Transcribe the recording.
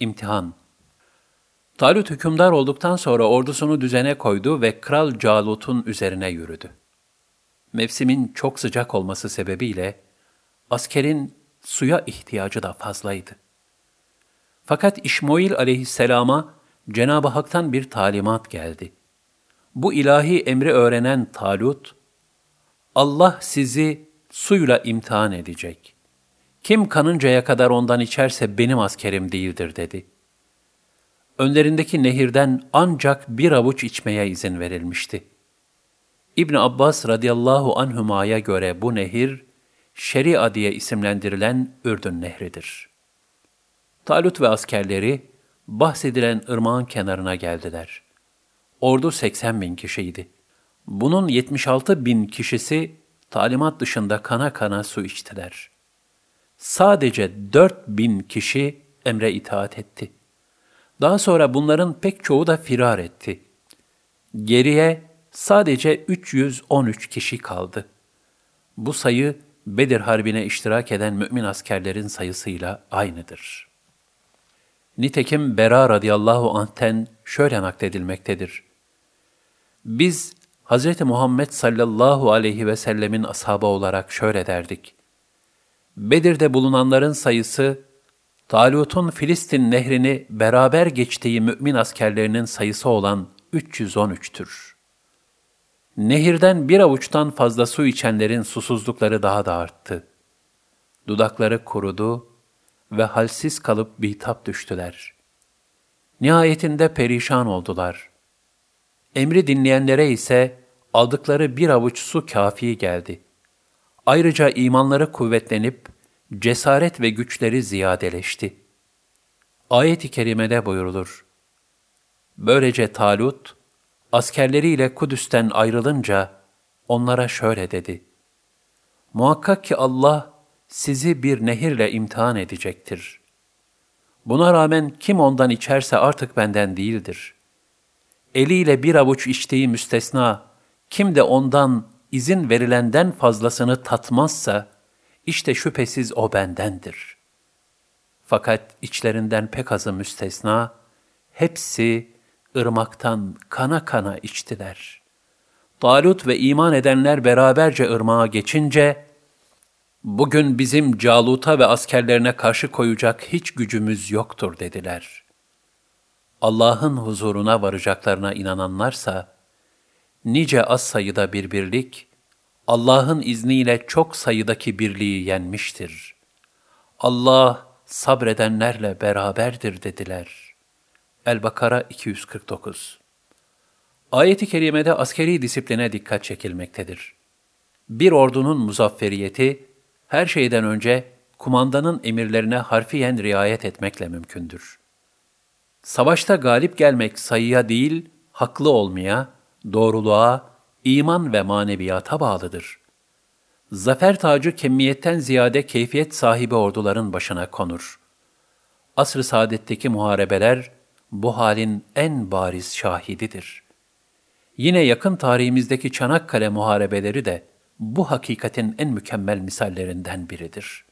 İmtihan Talut hükümdar olduktan sonra ordusunu düzene koydu ve Kral Calut'un üzerine yürüdü. Mevsimin çok sıcak olması sebebiyle askerin suya ihtiyacı da fazlaydı. Fakat İşmoil aleyhisselama Cenab-ı Hak'tan bir talimat geldi. Bu ilahi emri öğrenen Talut, Allah sizi suyla imtihan edecek. Kim kanıncaya kadar ondan içerse benim askerim değildir dedi. Önlerindeki nehirden ancak bir avuç içmeye izin verilmişti. İbn Abbas radıyallahu anhuma'ya göre bu nehir, Şeria diye isimlendirilen Ürdün Nehri'dir. Talut ve askerleri bahsedilen ırmağın kenarına geldiler. Ordu 80 bin kişiydi. Bunun 76 bin kişisi talimat dışında kana kana su içtiler. Sadece 4 bin kişi emre itaat etti. Daha sonra bunların pek çoğu da firar etti. Geriye sadece 313 kişi kaldı. Bu sayı Bedir Harbi'ne iştirak eden mümin askerlerin sayısıyla aynıdır. Nitekim Bera radıyallahu anh'ten şöyle nakledilmektedir. Biz Hz. Muhammed sallallahu aleyhi ve sellemin ashabı olarak şöyle derdik. Bedir'de bulunanların sayısı, Talut'un Filistin nehrini beraber geçtiği mümin askerlerinin sayısı olan 313'tür. Nehirden bir avuçtan fazla su içenlerin susuzlukları daha da arttı. Dudakları kurudu ve halsiz kalıp bitap düştüler. Nihayetinde perişan oldular. Emri dinleyenlere ise aldıkları bir avuç su kafi geldi. Ayrıca imanları kuvvetlenip cesaret ve güçleri ziyadeleşti. Ayet-i kerimede buyurulur. Böylece Talut, askerleriyle Kudüs'ten ayrılınca onlara şöyle dedi. Muhakkak ki Allah sizi bir nehirle imtihan edecektir. Buna rağmen kim ondan içerse artık benden değildir. Eliyle bir avuç içtiği müstesna, kim de ondan izin verilenden fazlasını tatmazsa, işte şüphesiz o bendendir. Fakat içlerinden pek azı müstesna, hepsi ırmaktan kana kana içtiler. Talut ve iman edenler beraberce ırmağa geçince, bugün bizim Calut'a ve askerlerine karşı koyacak hiç gücümüz yoktur dediler. Allah'ın huzuruna varacaklarına inananlarsa, nice az sayıda bir birlik, Allah'ın izniyle çok sayıdaki birliği yenmiştir. Allah sabredenlerle beraberdir dediler. El-Bakara 249 Ayet-i kerimede askeri disipline dikkat çekilmektedir. Bir ordunun muzafferiyeti, her şeyden önce kumandanın emirlerine harfiyen riayet etmekle mümkündür. Savaşta galip gelmek sayıya değil, haklı olmaya, doğruluğa, iman ve maneviyata bağlıdır. Zafer tacı kemiyetten ziyade keyfiyet sahibi orduların başına konur. Asr-ı saadetteki muharebeler bu halin en bariz şahididir. Yine yakın tarihimizdeki Çanakkale muharebeleri de bu hakikatin en mükemmel misallerinden biridir.''